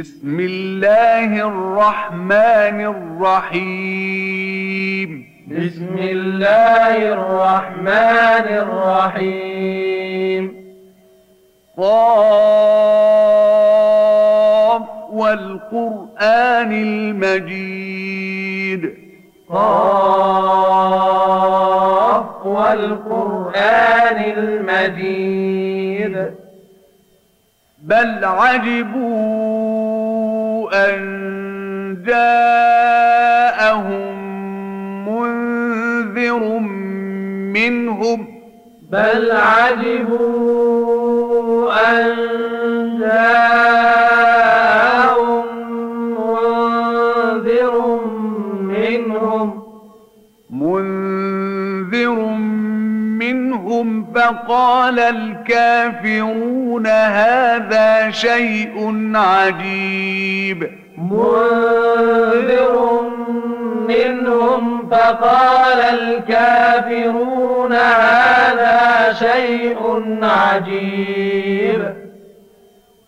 بسم الله الرحمن الرحيم. بسم الله الرحمن الرحيم. قاف والقرآن المجيد. قاف والقرآن المجيد. بل عجبوا أن جاءهم منذر منهم بل عجبوا أن جاءهم فقال الكافرون هذا شيء عجيب. منذر منهم فقال الكافرون هذا شيء عجيب.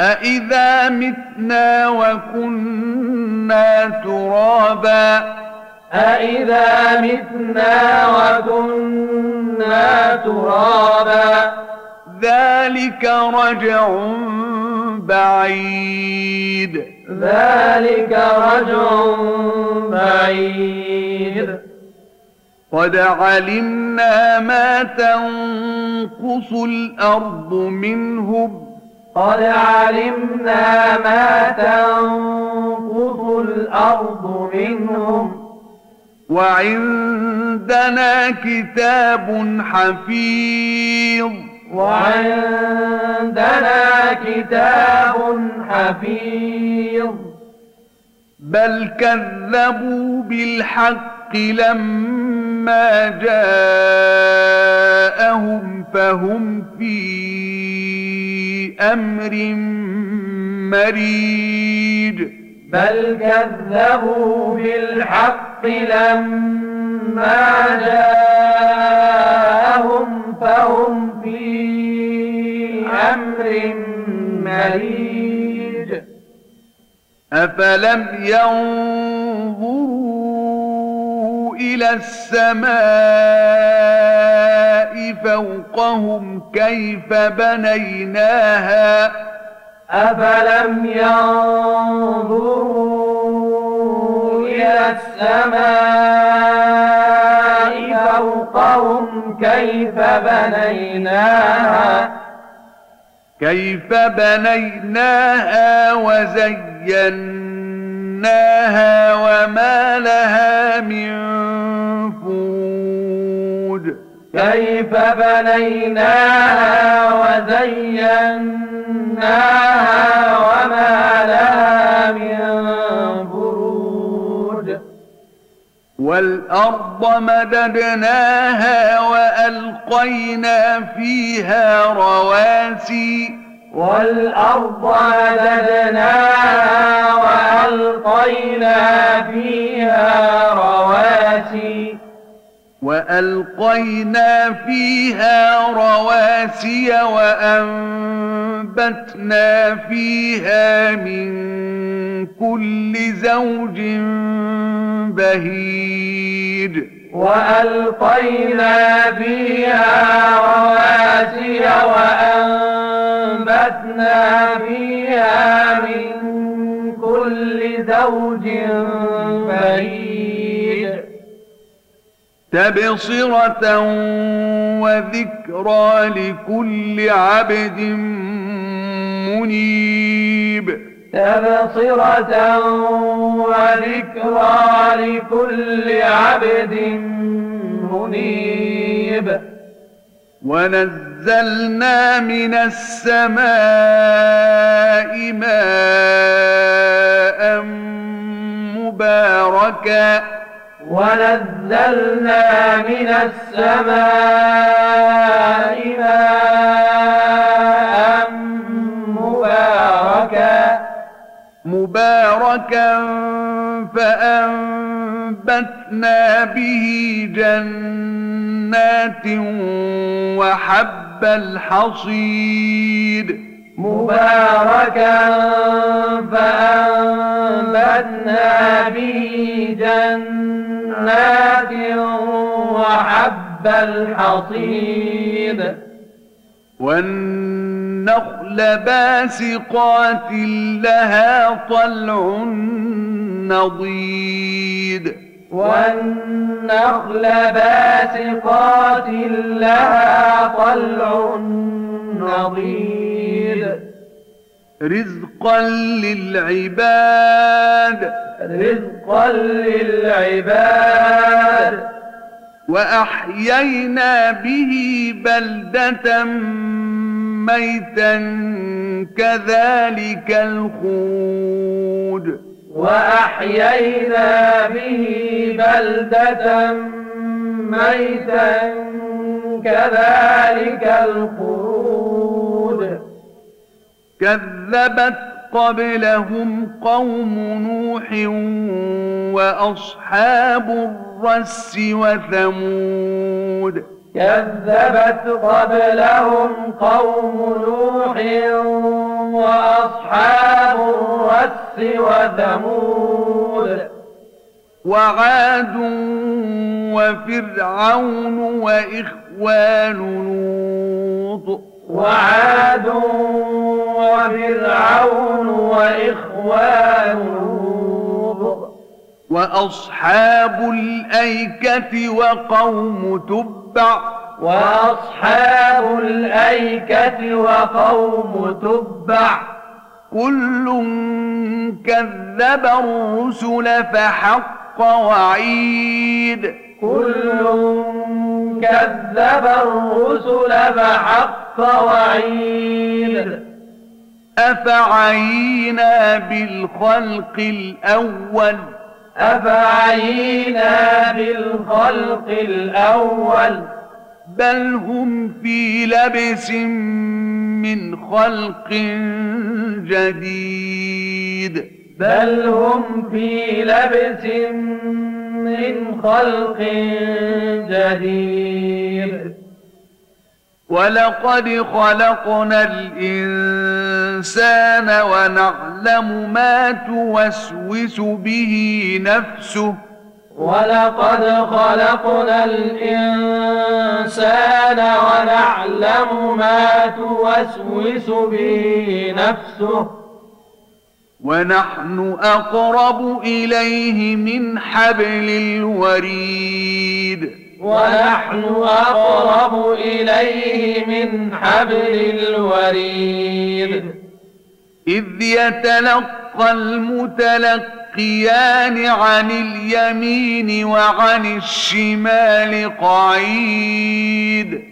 أإذا متنا وكنا ترابا. أإذا متنا وكنا ترابا. ذلك رجع بعيد. ذلك رجع بعيد. قد علمنا ما تنقص الأرض منهم. قد علمنا ما تنقص الأرض منهم. وعندنا كتاب حفيظ. وعندنا كتاب حفيظ. بل كذبوا بالحق لما جاءهم فهم في أمر مريج. بل كذبوا بالحق لما جاءهم فهم في أمر مريج. أفلم ينظروا إلى السماء فوقهم كيف بنيناها أفلم ينظروا إلى السماء فوقهم كيف بنيناها؟ كيف بنيناها وزيناها وما لها من فود كيف بنيناها وزيناها وما لها من فروج والأرض مددناها وألقينا فيها رواسي. والأرض مددناها وألقينا فيها رواسي. وألقينا فيها رواسي وأنبتنا فيها من كل زوج بهيج. وألقينا فيها رواسي وأنبتنا فيها من كل زوج بهيج. تبصرة وذكرى لكل عبد منيب. تبصرة وذكرى لكل عبد منيب. ونزلنا من السماء ماء مباركا. ونزلنا من السماء ماء مباركا. مباركا فأنبتنا به جنات وحب الحصيد. مباركا فأنبتنا به جنات وحب الحصيد والنخل باسقات لها طلع نضيد. والنخل باسقات لها طلع نضيد. رزقا للعباد. رزقا للعباد. وأحيينا به بلدة ميتا كذلك الخود وأحيينا به بلدة ميتا كذلك الخروج كذبت قبلهم قوم نوح وأصحاب الرس وثمود. كذبت قبلهم قوم نوح وأصحاب الرس وثمود. وعاد وفرعون وإخوان لوط. وعاد وفرعون وإخوان لوط. وأصحاب الأيكة وقوم تبع. وأصحاب الأيكة وقوم تبع. كل كذب الرسل فحق وعيد. كل كذب الرسل فحق وعيد. أفعينا بالخلق الأول؟ أفعينا بالخلق الأول. بل هم في لبس من خلق جديد. بل هم في لبس من خلق جديد. ولقد خلقنا الإنسان ونعلم ما توسوس به نفسه. ولقد خلقنا الإنسان ونعلم ما توسوس به نفسه. ونحن أقرب إليه من حبل الوريد. ونحن أقرب إليه من حبل الوريد. إذ يتلقى المتلقيان عن اليمين وعن الشمال قعيد.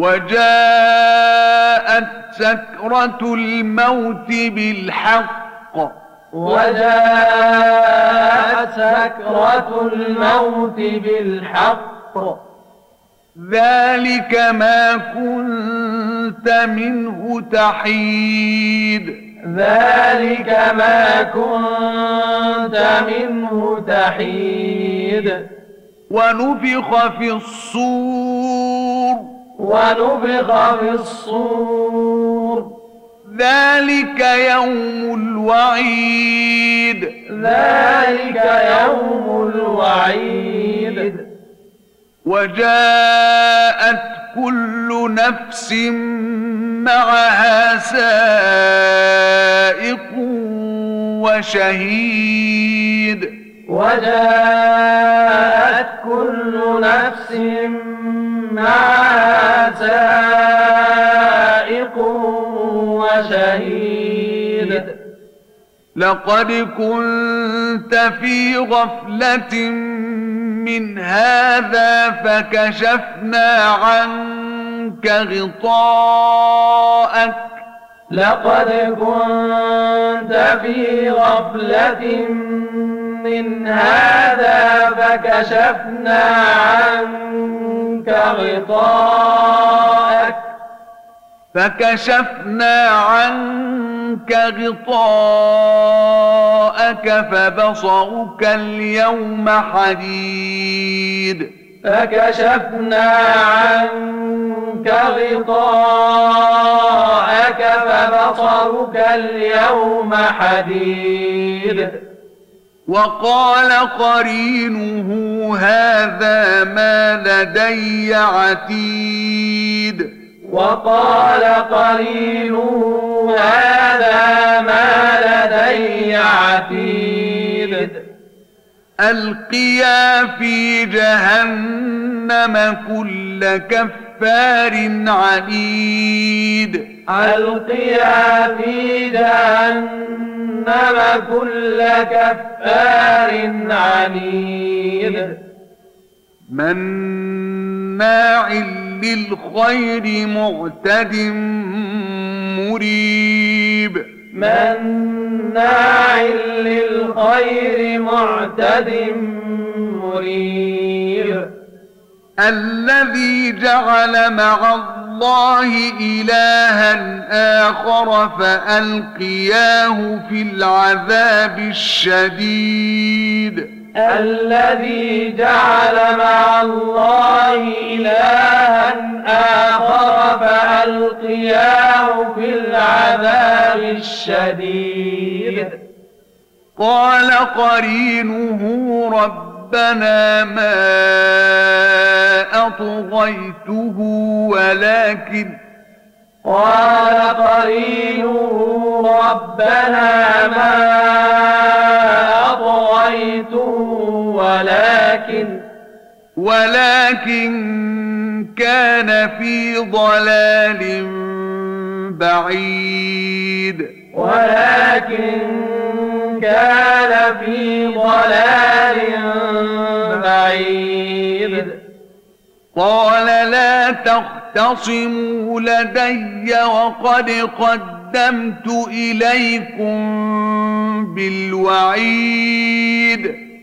وجاءت سكرة الموت بالحق. وجاءت سكرة الموت بالحق. ذلك ما كنت منه تحيد. ذلك ما كنت منه تحيد. ونفخ في الصور ونفخ في الصور. ذلك يوم الوعيد. ذلك يوم الوعيد. وجاءت كل نفس معها سائق وشهيد. وجاءت كل نفس معها سائق وشهيد. لقد كنت في غفلة من هذا فكشفنا عنك غطاءك. لقد كنت في غفلة من هذا فكشفنا عنك غطاءك فكشفنا عنك غطاءك فبصرك اليوم حديد. فكشفنا عنك غطاءك فبصرك اليوم حديد. وقال قرينه هذا ما لدي عتيد. وقال قرينه هذا ما لدي عتيد. ألقيا في جهنم كل كفار عنيد. ألقيا في جهنم كل كفار عنيد. مناع للخير معتد مريب. مناع للخير معتد مريب. الذي جعل مع الله إلها آخر فألقياه في العذاب الشديد. الذي جعل مع الله إلها آخر فألقياه في العذاب الشديد. قال قرينه ربنا ما أطغيته ولكن قال قرينه ربنا ما أطغيته ولكن ولكن كان في ضلال بعيد. ولكن كان في ضلال بعيد. قال لا تختصموا لدي وقد قدمت إليكم بالوعيد.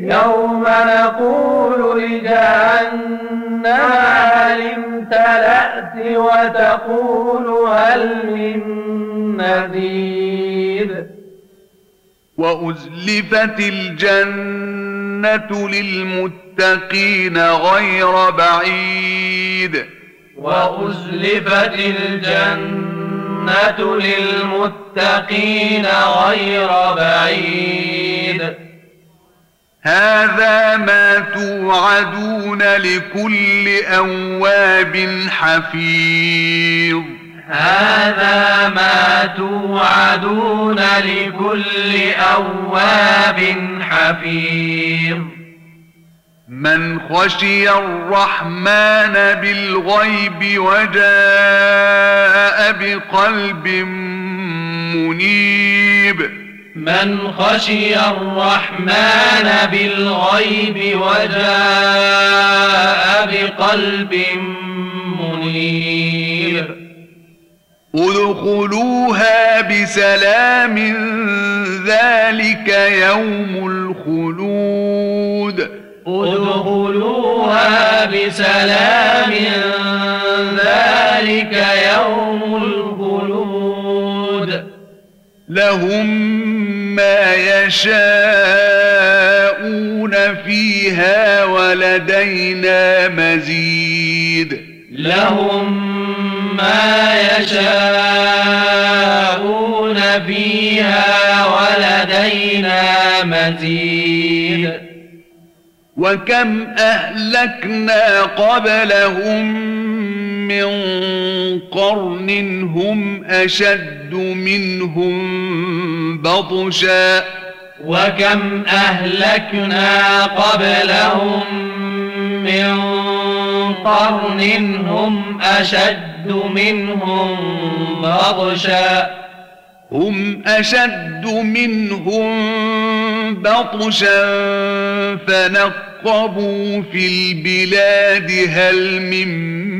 يوم نقول لجهنم هل امتلأت وتقول هل من مزيد وأزلفت الجنة للمتقين غير بعيد. وأزلفت الجنة للمتقين غير بعيد. هذا ما توعدون لكل أواب حفيظ. هذا ما توعدون لكل أواب حفيظ. من خشي الرحمن بالغيب وجاء بقلب منيب. من خشي الرحمن بالغيب وجاء بقلب منيب. ادخلوها بسلام ذلك يوم الخلود. ادخلوها بسلام ذلك يوم الخلود. لهم ما يشاءون فيها ولدينا مزيد. لهم ما يشاءون فيها ولدينا مزيد. وكم أهلكنا قبلهم من قرن هم أشد منهم بطشا وكم أهلكنا قبلهم من قرن هم أشد منهم بطشا. هم أشد منهم بطشا فنقبوا في البلاد هل من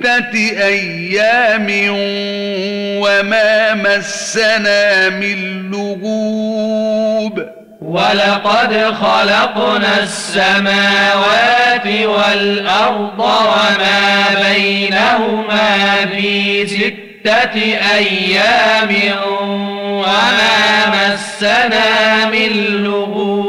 ستة أيام وما مسنا من لغوب. ولقد خلقنا السماوات والأرض وما بينهما في ستة أيام وما مسنا من لغوب.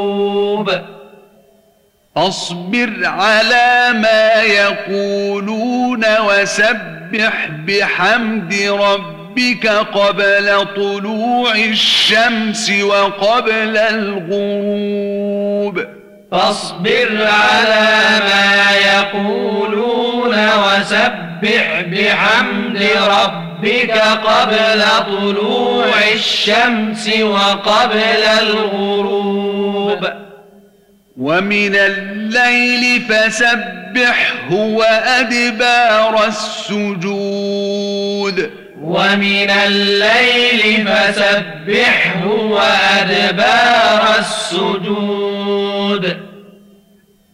أصبر على ما يقولون وسبح بحمد ربك قبل طلوع الشمس وقبل الغروب. فاصبر على ما يقولون وسبح بحمد ربك قبل طلوع الشمس وقبل الغروب. ومن الليل فسبحه وأدبار السجود. ومن الليل فسبحه وأدبار السجود.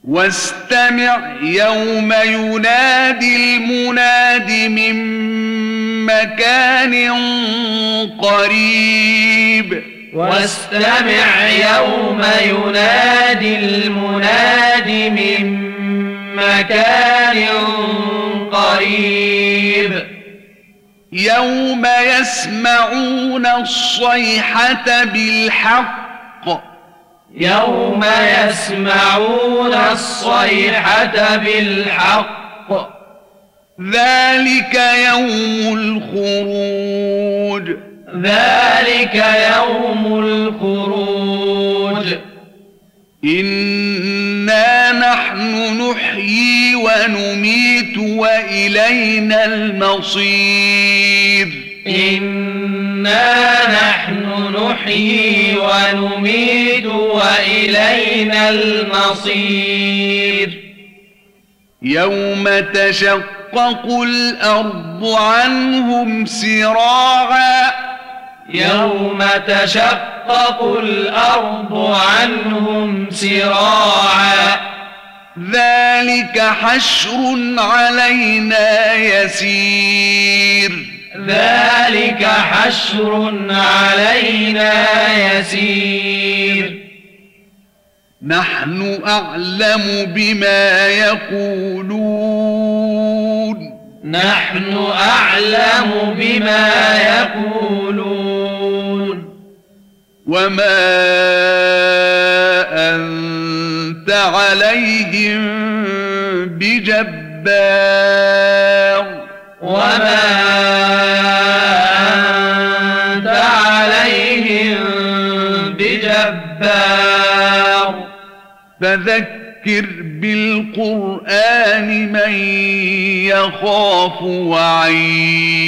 واستمع يوم ينادي المناد من مكان قريب. واستمع يوم ينادي المناد من مكان قريب. يوم يسمعون الصيحة بالحق. يوم يسمعون الصيحة بالحق. ذلك يوم الخروج. ذلك يوم الخروج. إنا نحن نحيي ونميت وإلينا المصير. إنا نحن نحيي ونميت وإلينا المصير. يوم تشقق الأرض عنهم سراعا يوم تشقق الأرض عنهم سراعا. ذلك حشر علينا يسير. ذلك حشر علينا يسير. نحن أعلم بما يقولون. نحن أعلم بما يقولون. وما أنت عليهم بجبار وما أنت عليهم بجبار فذكر بالقرآن من يخاف وعيد